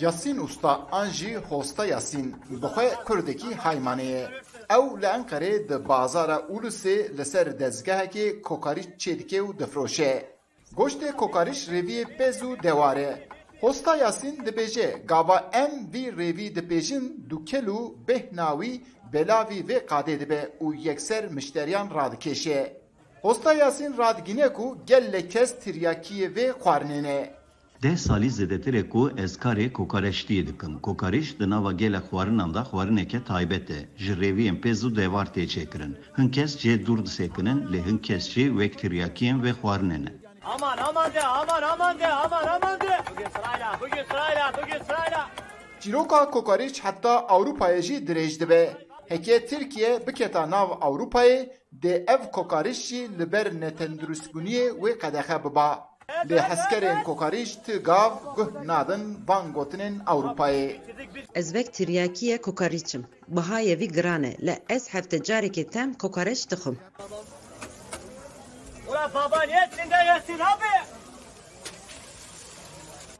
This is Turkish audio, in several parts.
یاسین اوستا انجی هوستا یاسین. بخوی کردکی حیمانه او لانکره د بازار اولسه لسر دزگه که کوکاریش چیدکه و دفروشه گوشت کوکاریش روی پزو دواره هوستا یاسین دبیجه گاوا ام وی روی دبیجن دوکلو بهناوی بلاوی و قاده دبه و یکسر مشتریان رادکشه bêhna wî belavî vê qadê dibe û yekser mişteriyan radikeşe. Hosta Yasin radgîne ku gelek kes tiryakiyê vê xwarinê. Deh salî zêdetir ku ez karê kokareştiyê dikim. Kokareş di nava gelek xwarinan da xwarineke taybet e. Ji rêviyên pez û devar tê çêkirin. Hin kes cê dûr disekinin, lê hin kes jê wek tiryakiyên vê xwarinê ne. Aman aman de, aman aman de, aman aman de. Bugün sırayla, bugün sırayla, bugün sırayla. Çîroka kokarîç heta Ewropayê jî dirêj dibe. Heke Tirkiye biketa nav Ewropayê dê ev kokarîş jî li ber netendurustbûniyê wê qedexe biba. Lê hezkerên kokarîş ti gav guh nadin van gotinên Ewropayê. Ez vek tiryakiye kokarîçim. Bihayê vî giran e. Le ez hefte carekê tem yesin abi.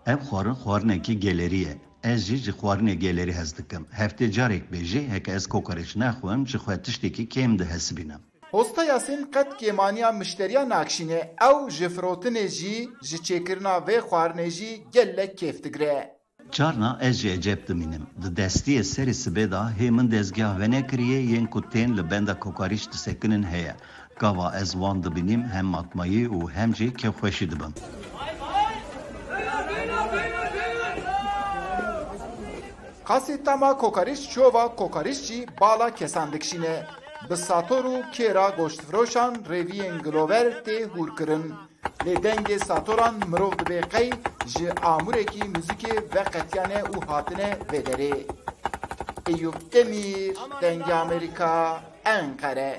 Ev xwarin xwarinekî gelerî ye. Ez jî ji xwarinê gelerî hez dikim. Heftê carek bêjî heke ez kokareç naxwim ji xwe tiştekî kêm dihesibînim. Hosta Yasin qet kêmaniya mişteriya nakşîne ew ji firotinê jî ji çêkirina vê xwarinê jî gelek kêf digire. Carna ez jê eceb dimînim. Di destiyê serê sibê da hê min dezgah venekiriye yên ku tên li benda kokarîş disekinin heye. Gava ez wan dibînim hem matmayî û hem jî kevxweşî dibim. Qasê tama kokarîş çova kokarîş jî bala kesan dikşîne. Bi sator û kêra goştfiroşan rêviyên gilover tê hûrkirin. Lê dengê satoran mirov dibe qey ji amûrekî muzîkê veqetiyane û hatine vê derê. Eyüp Demir, Dengê Amerika, Enqere.